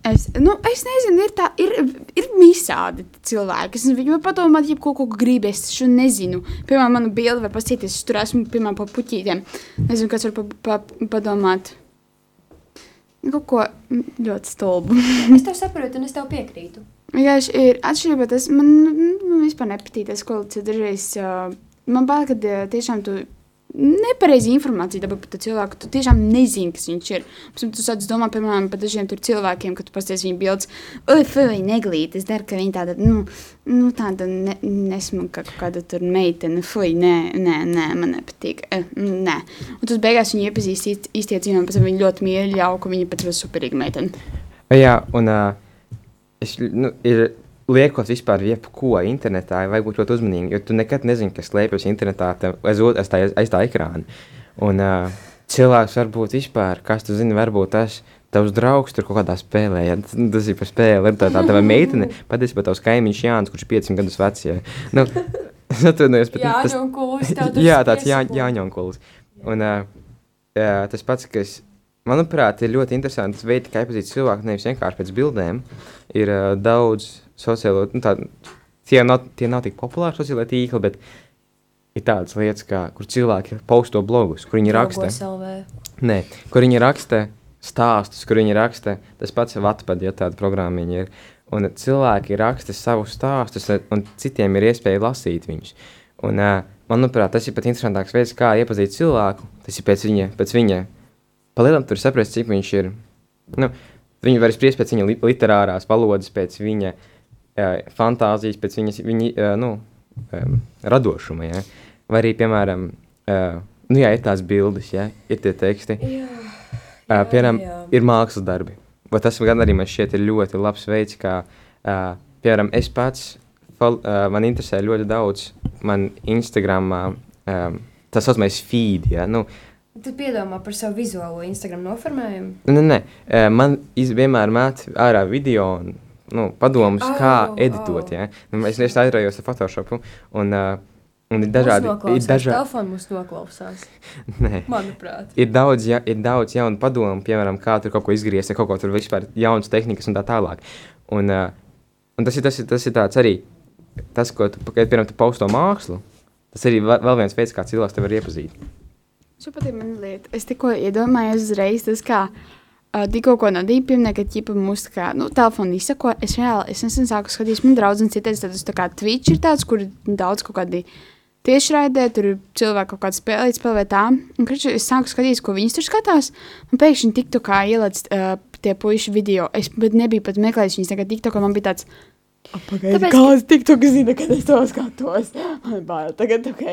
Es, nu, es nezinu, ir, tā, ir, ir visādi cilvēki. Es, viņi var padomāt, ja kaut ko grib. Es šo nezinu. Piemēram, manu bildi var paskatīties. Es tur esmu, piemēram, pa puķītēm. Nezinu, kas var pa, pa, padomāt. Kaut ko mm, ļoti stulbu. [laughs] Es tev saprotu, un es tev piekrītu. Vienkārši ir atšķirība. Tas man nu, vispār nepatīk. Tas, ko dažreiz uh, man bail, ka tiešām tu nepareizi informāciju dabū par to cilvēku. Tu tiešām nezini, kas viņš ir. Tam tu sāc domāt, piemēram, par dažiem cilvēkiem, kad tu pasties viņu bildes. Oi, fuj, neglīt. Es daru, ka viņi tāda, nu, nu tāda ne, nesmuka kāda tur meitene. Fuj, nē, nē, nē, man nepatīk. Mm, nē. Un tu beigās viņu iepazīsti īst- īstie dzīvē, un pēc tam viņi ļoti mīļi ļauka, viņa pēc tam superīga meitene. Jā, un uh, es, nu, ir liekot vispār jebko internetā, vajag būt ļoti uzmanīgam, jo tu nekad nezini, kas slēpjas internetā te- aiz, aiz, tā, aiz tā ekrāna. Un uh, cilvēks var būt vispār, kas tu zini, varbūt tas tavs draugs tur kaut kādā spēlē, ja tas, tas ir par spēli, ir tā, tā tava meitene, [laughs] patiesībā tavs kaimiņš Jānis, kurš ir 5 gadus vecs, ja. Nu, es atvainojos, bet tas, Jāņonkulis, jā, tāds jā, jāņonkulis. Un uh, jā, tas pats, kas, manuprāt, ir ļoti interesants veids, kā iepazīt cilvēku, nevis vienkārši pēc bildēm, ir uh, daudz sociālo, nu tā, tie nav, tie nav tik populāri sociālai tīkli, bet ir tādas lietas, kā, kur cilvēki posto blogus, kur viņi raksta. Nē, kur viņi raksta stāstus, kur viņi raksta, tas pats Vatpad, ja tāda programmiņa ir. Un cilvēki raksta savus stāstus, un citiem ir iespēja lasīt viņus. Un, manuprāt, tas ir pat interesantāks veids, kā iepazīt cilvēku. Tas ir pēc viņa, pēc viņa palielam tur saprast, cik viņš ir. Nu, viņi var spriest pēc viņa li literārās valodas, pēc viņa uh, fantāzijas, pēc viņas, viņa, uh, nu, um, radošuma, ja? vai arī, piemēram, nu jā, ir tās bildes, ja? ir tie teksti. Jā, uh, piemēram, jā. ir mākslas darbi. Vai tas gan arī man šķiet ir ļoti labs veids, kā, piemēram, es pats, man interesē ļoti daudz, man Instagramā, tas saucamais feed, ja? nu, Tu piedomā par savu vizuālo Instagram noformējumu? Nē, nē, man iz, vienmēr met ārā video un nu, padomus, oh, kā editot, oh. ja? Nu, es es aizraujos ar Photoshopu un uh, Un ir dažādi. Ir dažādi. Telefonu mums noklausās. [laughs] Nē, manuprāt. Ir daudz, ja, ir daudz jaunu padomu, piemēram, kā tur kaut ko izgriezt, kaut ko tur vispār jaunas tehnikas un tā tālāk. Un, uh, un tas, ir, tas, ir, tas ir tāds arī, tas, ko tu, kad, piemēram, tu pausto mākslu, tas arī vēl viens veids, kā cilvēks tev var iepazīt. Šo patīk man lieta. Es tikko iedomājos uzreiz tas, kā uh, tikko ko Nadīja pieminēja, ka ķipa mūsu kā, nu, telefonu izsako. Es reāli, es nesen sāku skatīties, man draudzene citreiz tāds, tā kā Twitch ir tāds, kur daudz kaut kādi tiešraidē, tur cilvēki kaut kādā spēlē, spēlē tā. Un, kad es sāku skatīties, ko viņi tur skatās, un pēkšņi tiktu kā ieliec uh, tie puiši video. Es nebiju pat meklējis viņus, tagad tiktu, ka man bija tāds. Pagaidi, tāpēc, kāds TikTok zina, kad es to skatos? Man bail tagad, ok,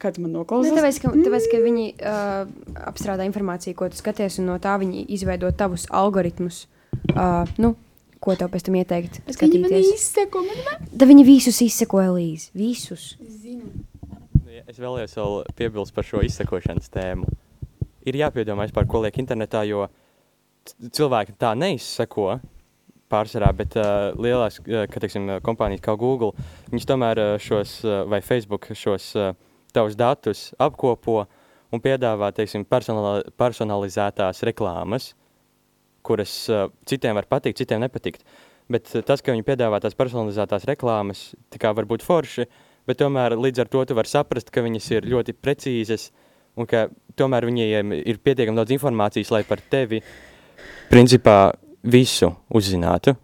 kāds man noklausās. Ne, tāpēc, ka, tāpēc, ka viņi uh, apstrādā informāciju, ko tu skaties, un no tā viņi izveido tavus algoritmus. Uh, nu, ko tev pēc tam ieteikt? Viņi man izseko, man Da viņi visus izseko, Elīze, visus. Zinu. Es vēlējos vēl piebilst par šo izsekošanas tēmu. Ir jāpiedomā vispār, ko liek internetā, jo cilvēki tā neizseko pārsvarā, bet uh, lielās, uh, ka, teiksim, kompānijas kā Google, viņas tomēr uh, šos, uh, vai Facebook šos uh, tavus datus apkopo un piedāvā, teiksim, personali personalizētās reklāmas, kuras uh, citiem var patikt, citiem nepatikt. Bet uh, tas, ka viņi piedāvā tās personalizētās reklāmas, tā kā var būt forši, bet tomēr līdz ar to tu vari saprast, ka viņas ir ļoti precīzas un ka tomēr viņiem ir pietiekami daudz informācijas, lai par tevi principā visu uzzinātu.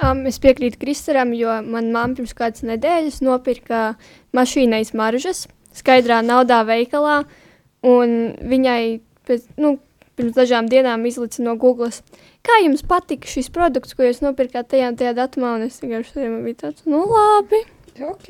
Um, es piekrītu Kristaram, jo man mamma pirms kādas nedēļas nopirka mašīnai smaržas skaidrā naudā veikalā, un viņai pēc, nu, pirms dažām dienām izlica no Google kā jums patika šis produkts, ko jūs nopirkāt tajā, tajā datumā, un es vienkārši bija tāds, nu labi, ok.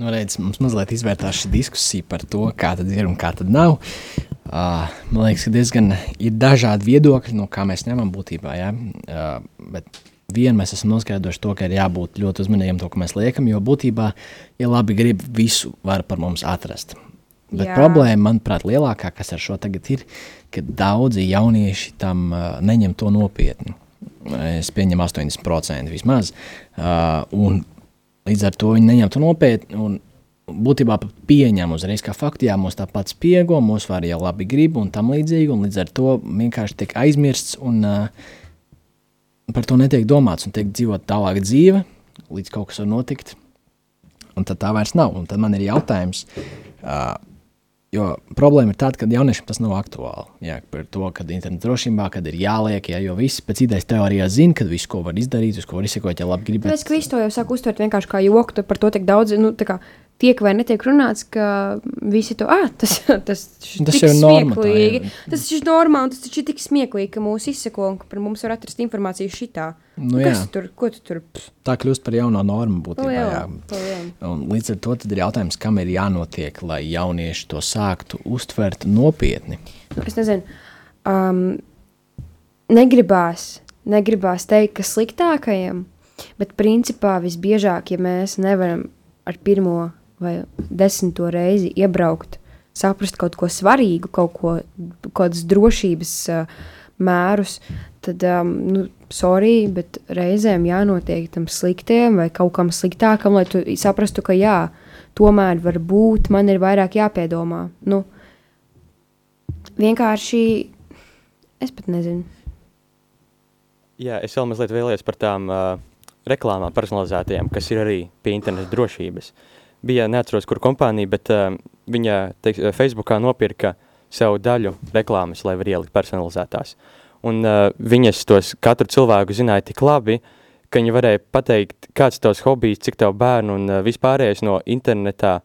Nu, redz, mums mazliet izvērtās šī diskusija par to, kā tad ir un kā tad nav. Uh, man liekas, ka diezgan ir dažādi viedokļi, no kā mēs ņemam būtībā, ja? uh, bet vien mēs esam noskaidrojuši to, ka ir jābūt ļoti uzmanīgiem to, ko mēs liekam, jo būtībā, ja labi grib, visu var par mums atrast. Bet Jā. problēma, manuprāt, lielākā, kas ar šo tagad ir, ka daudzi jaunieši tam uh, neņem to nopietni. Es pieņemu 80% vismaz. Uh, un līdz ar to viņi neņem to nopietni. Būtībā pieņem uzreiz, kā faktu, jā, mums tāpat spiego, mūsu var jau labi grib un tam līdzīgi, un līdz ar to vienkārši tiek aizmirsts un uh, par to netiek domāts un tiek dzīvot tālāk dzīve, līdz kaut kas var notikt, un tad tā vairs nav. Un tad man ir jautājums, uh, Jo problēma ir tāda, ka jauniešiem tas nav aktuāli. Jā, par to, ka interneta drošībā, kad ir jāliek, jā, jo visi pēc idejas teorijā zina, ka visu, ko var izdarīt, uz ko var izsekot, ja labi gribēt. Es visu to jau sāku uztvert vienkārši kā joku, par to tik daudz, nu, tā kā tiek vai netiek runāts, ka visi to ah, tas, [laughs] tas, tas ir smieklīgi. Tas ir normāli, tas ir tik smieklīgi, ka mūs izseko un ka par mums var atrast informāciju šitā. Nu, nu, Kas tur, ko tu tur? Pff. Tā kļūst par jauno normu būtībā. jā, jā. jā. Un līdz ar to ir jautājums, kam ir jānotiek, lai jaunieši to sāktu uztvert nopietni. Nu, es nezinu, um, negribās, negribās teikt, ka sliktākajam, bet principā visbiežāk, ja mēs nevaram ar pirmo vai desmito reizi iebraukt, saprast kaut ko svarīgu, kaut ko, kādas drošības uh, mērus, tad, um, nu, sorry, bet reizēm jānotiek tam sliktiem vai kaut kam sliktākam, lai tu saprastu, ka jā, tomēr var būt, man ir vairāk jāpiedomā. Nu, vienkārši es pat nezinu. Jā, es vēl mazliet vēlējos par tām uh, reklāmām personalizētajām, kas ir arī pie interneta drošības. Bija, neatceros, kur kompānija, bet uh, viņa teiks, Facebookā nopirka savu daļu reklāmas, lai var ielikt personalizētās. Un uh, viņas tos katru cilvēku zināja tik labi, ka viņi varēja pateikt, kāds tavs hobijs, cik tev bērnu un uh, vispārējais no internetā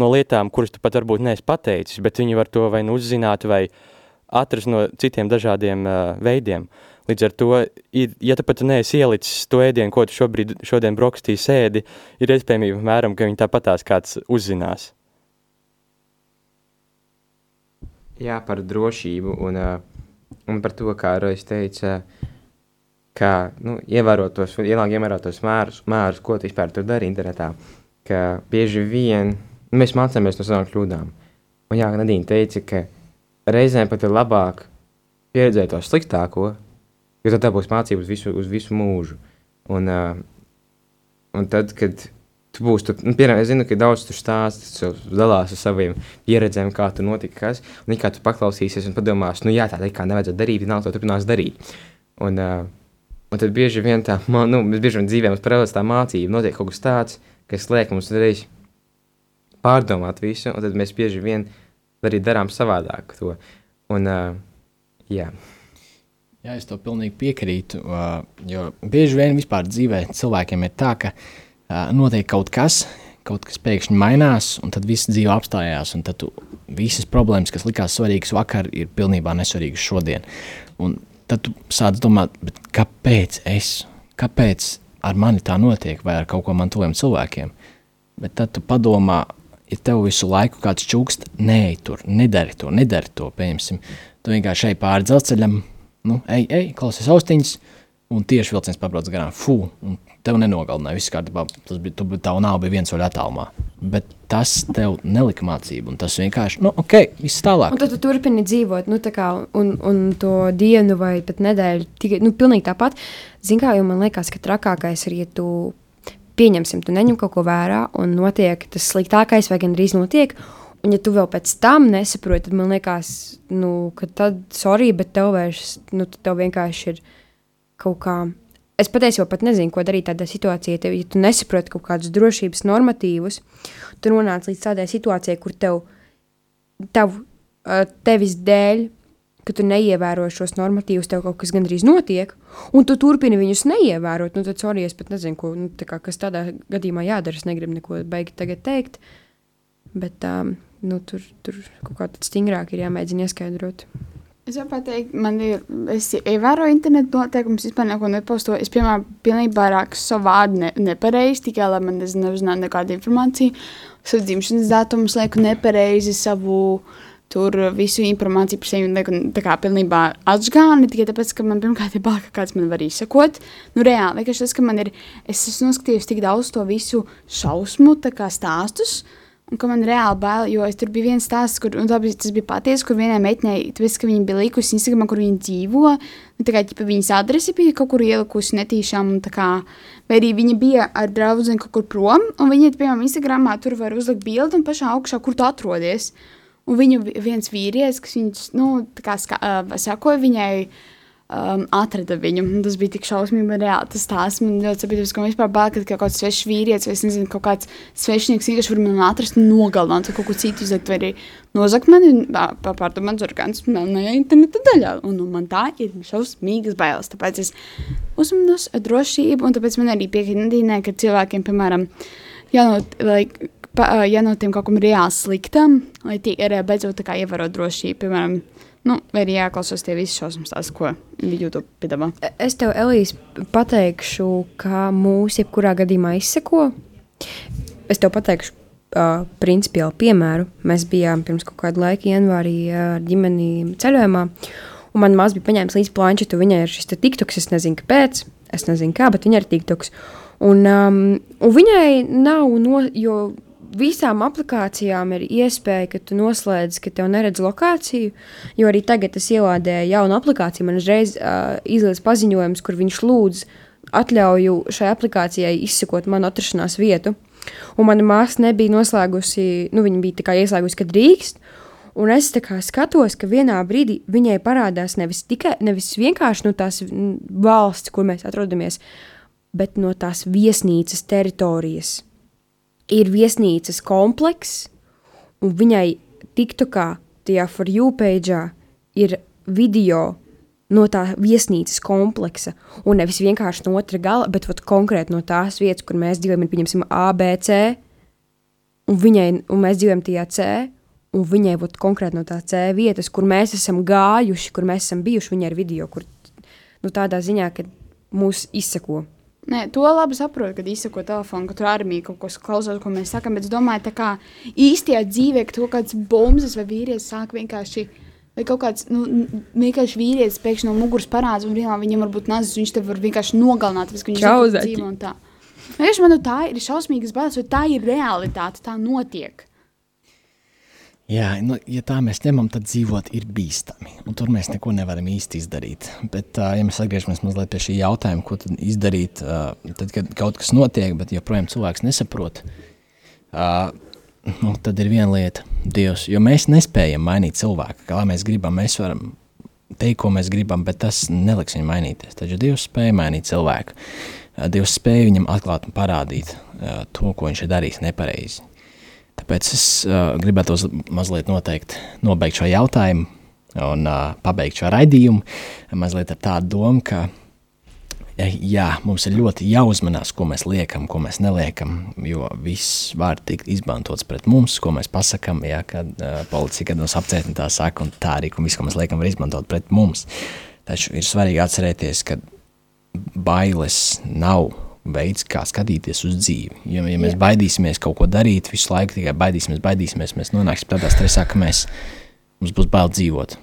no lietām, kuras tu pat varbūt neesi pateicis, bet viņi var to vai nu uzzināt, vai atrast no citiem dažādiem uh, veidiem. Līdz ar to, ir, ja tu pat neesi ielicis to ēdienu, ko tu šobrīd, šodien brokastī sēdi, ir iespējamība mēram, ka viņi tāpatās kāds uzzinās. Jā, par drošību un, uh, un par to, kā Rojas teica, kā nu, ievērot tos, ielāk ievērot tos mērus, mērus, ko tu vispār tur dari internetā, ka bieži vien nu, mēs mācāmies no savām kļūdām. Un jā, Nadīna teica, ka reizēm pat ir labāk pieredzēt to sliktāko, jo tad tā būs mācība uz visu, uz visu mūžu. Un, uh, un tad, kad tu būsi, tu, nu, piemēram, es zinu, ka daudz tur stāst, dalās ar saviem pieredzēm, kā tu notika kas, un kā tu paklausīsies un padomās, nu jā, tā kā nevajadzētu darīt, nav to turpinās darīt. Un, uh, un tad bieži vien tā, man, nu, mēs bieži vien dzīvē mums parādās tā mācība, notiek kaut kas tāds, kas liek mums reiz pārdomāt visu, un tad mēs bieži vien arī darām savādāk to. Un, uh, jā. Jā, es to pilnīgi piekrītu. Jo bieži vien vispār dzīvē cilvēkiem ir tā, ka notiek kaut kas, kaut kas pēkšņi mainās, un tad viss dzīve apstājās. Tad visas problēmas, kas likās svarīgas vakar, ir pilnībā nesvarīgas šodien. Un tad tu sāc domāt, kāpēc es, kāpēc ar mani tā notiek, vai ar kaut ko man tuviem cilvēkiem. Bet tad tu padomā, ja tev visu laiku kāds čukst, nē, tur nedari to, nedari to. Pieņemsim, tu vienkārši ej pāri dzelzceļam nu, ej, ej, klausies austiņas, un tieši vilciens pabrauc garām. Fū, un tev nenogalināja. Viss kārtībā, tas bija, tu, tā nav bija viens soļ attālumā. Bet tas tev nelika mācību, un tas vienkārši, nu, ok, viss tālāk. Un tad tu turpini dzīvot, nu, tā kā, un, un to dienu vai pat nedēļu, tikai, nu, pilnīgi tāpat. Zin kā, jo man liekas, ka trakākais ir, ja tu pieņemsim, tu neņem kaut ko vērā, un notiek tas sliktākais, vai gan drīz notiek, Un, ja tu vēl pēc tam nesaproti, tad man liekas, nu, ka tad, sorry, bet tev vairs, nu, tev vienkārši ir kaut kā. Es patiesībā pat nezinu, ko darīt tādā situācijā. Tev, ja tu nesaproti kaut kādus drošības normatīvus, tu nonāc līdz tādai situācijai, kur tev, tev tevis dēļ, ka tu neievēro šos normatīvus, tev kaut kas gandrīz notiek, un tu turpini viņus neievērot. Nu, tad, sorry, es pat nezinu, ko, nu, kā, kas tādā gadījumā jādara. Es negribu neko beigt tagad teikt. Bet um, nu, tur, tur kaut kā tāds stingrāk ir jāmēģina ieskaidrot. Es jau pateicu, man ir, es ievēroju internetu noteikumus, vispār neko nepostoju. Es, piemēram, pilnībā rakstu savu vārdu ne, nepareizi, tikai lai man nezinātu nekādu informāciju. Savu dzimšanas datumu lieku nepareizi, savu tur visu informāciju par sevi lieku tā kā pilnībā atžgāni, tikai tāpēc, ka man pirmkārt ir bail, ka kāds man var izsekot. Nu, reāli, vienkārši tas, ka man ir, es esmu noskatījusi tik daudz to visu šausmu, tā kā stāstus, uh, Un ka man reāli bail, jo es tur bija viens stāsts, kur bija, tas bija patiesi, kur vienai meitenei, tāpēc, ka viņa bija likusi Instagram, kur viņa dzīvo. Un, tā kā ķipa, viņas adrese bija kaut kur ielikusi netīšām, kā, vai arī viņa bija ar draugu kaut kur prom, un viņa, piemēram, Instagramā tur var uzlikt bildi un pašā augšā, kur tu atrodies. Un viņu viens vīrietis, kas viņus, nu, tā kā uh, sakoja viņai, uh, um, atrada viņu. Tas bija tik šausmīgi, reāli tas tās. Man ļoti ka man vispār bail, ka kaut kāds svešs vīrietis vai, nezinu, kaut kāds svešinieks vienkārši var man atrast un nogalināt, vai kaut ko citu izlikt, vai arī nozagt mani pārdot mans orgāns melnajā interneta daļā. Un, un man tā ir šausmīgas bailes. Tāpēc es uzmanos drošību, un tāpēc man arī piekrīt Nadīnē, ka cilvēkiem, piemēram, jānot, lai, pa, ja no tiem kaut kam reāli sliktam, lai tie ir beidzot ievērot drošību, piemēram, Nu, vai arī jāklausās tie visi šausmas, tās, ko YouTube piedāvā. Es tev, Elīs, pateikšu, kā mūsu jebkurā gadījumā izseko. Es tev pateikšu uh, principiālu piemēru. Mēs bijām pirms kaut kāda laika janvārī ar ģimeni ceļojumā, un man māsa bija paņēmusi līdzi planšetu. Viņai ir šis tiktoks, es nezinu, kāpēc, es nezinu kā, bet viņai ir tiktoks. Un, um, un viņai nav, no, jo visām aplikācijām ir iespēja, ka tu noslēdz, ka tev neredz lokāciju. Jo arī tagad es ielādēju jaunu aplikāciju, man uzreiz uh, izlaiž paziņojums, kur viņš lūdz atļauju šai aplikācijai izsekot manu atrašanās vietu. Un mana māsa nebija noslēgusi, nu, viņa bija ieslēgusi, ka drīkst. Un es skatos, ka vienā brīdī viņai parādās nevis tikai nevis vienkārši no tās valsts, kur mēs atrodamies, bet no tās viesnīcas teritorijas ir viesnīcas komplekss, un viņai TikTokā, tajā for you page, ir video no tā viesnīcas kompleksa, un nevis vienkārši no otra gala, bet konkrēti no tās vietas, kur mēs dzīvojam, ir pieņemsim ABC. un, viņai, un mēs dzīvojam tajā C, un viņai būtu konkrēti no tā C vietas, kur mēs esam gājuši, kur mēs esam bijuši. Viņa ir video, kur nu, tādā ziņā, ka mūs izsako. Nē, to labi saprotu, kad izsako telefonu, ka tur armija kaut ko klausās, ko mēs sakām. Bet es domāju, tā kā īstajā dzīvē, ka kaut kāds bombas vai vīrietis sāk vienkārši. Vai kaut kāds nu, vienkārši vīrietis pēkšņi no muguras parādās, un vienā viņam var būt nazis, viņš te var vienkārši nogalināt, tāpēc, ka viņš zaķi. dzīvo un tā. Vienkārši man nu, tā ir šausmīgas bailes, vai tā ir realitāte, tā notiek. Jā, nu, ja tā mēs ņemam, tad dzīvot ir bīstami. Tur mēs neko nevaram īsti izdarīt. Bet, ja mēs atgriežamies mazliet pie šī jautājuma, ko tad izdarīt, tad, kad kaut kas notiek, bet joprojām cilvēks nesaprot, nu, tad ir viena lieta - Dievs. Jo mēs nespējam mainīt cilvēku. Kā mēs gribam, mēs varam teikt, ko mēs gribam, bet tas neliks viņam mainīties. Taču Dievs spēja mainīt cilvēku. Dievs spēja viņam atklāt un parādīt to, ko viņš ir darījis nepareizi. Tāpēc es uh, gribētu mazliet noteikt, nobeigt šo jautājumu un uh, pabeigt šo raidījumu. Mazliet ar tādu domu, ka jā, mums ir ļoti jāuzmanās, ko mēs liekam, ko mēs neliekam. Jo viss var tikt izmantots pret mums, ko mēs pasakām. Jā, kad uh, policija kad mums apcietina tā saka, un tā arī, viss, ko mēs liekam, var izmantot pret mums. Taču ir svarīgi atcerēties, ka bailes nav veids, kā skatīties uz dzīvi. Jo, ja mēs baidīsimies kaut ko darīt, visu laiku tikai baidīsimies, baidīsimies, mēs nonāksim tādā stresā, ka mēs, mums būs bail dzīvot.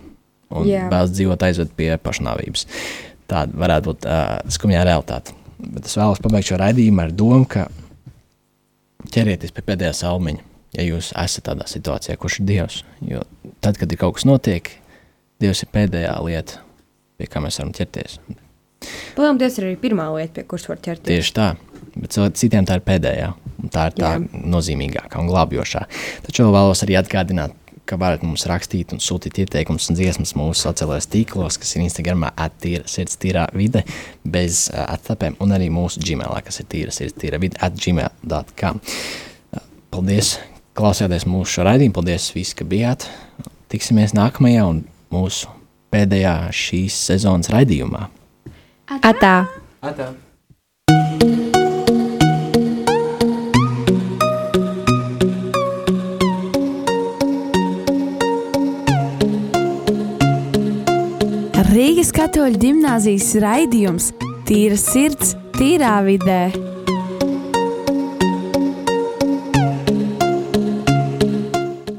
Un Jā. bailes dzīvot aizved pie pašnāvības. Tāda varētu būt uh, skumjā realitāte. Bet es vēlos pabeigt šo raidījumu ar domu, ka ķerieties pie pēdējā salmiņa, ja jūs esat tādā situācijā, kurš ir Dievs. Jo tad, kad ir kaut kas notiek, Dievs ir pēdējā lieta, pie kā mēs varam ķerties. Dievs, ir arī pirmā lieta, pie kuras var ķerties. Tieši tā. Bet citiem tā ir pēdējā. un Tā ir tā Jā. nozīmīgākā un glābjošā. Taču vēl vēlos arī atgādināt, ka varat mums rakstīt un sūtīt ieteikumus un dziesmas mūsu sociālajos tīklos, kas ir Instagram, attīra sirds, tīrā vide, bez attapēm, un arī mūsu gmailā, kas ir tīra sirds, tīra vide, at gmail.com. Uh, Paldies, klausieties mūsu raidījumu, paldies visi, ka bijāt. Tiksimies nākamajā un mūsu pēdējā šīs sezonas raidījumā. Atā! Atā. Rīgas katoļu ģimnāzijas raidījums Tīra sirds, tīrā vidē.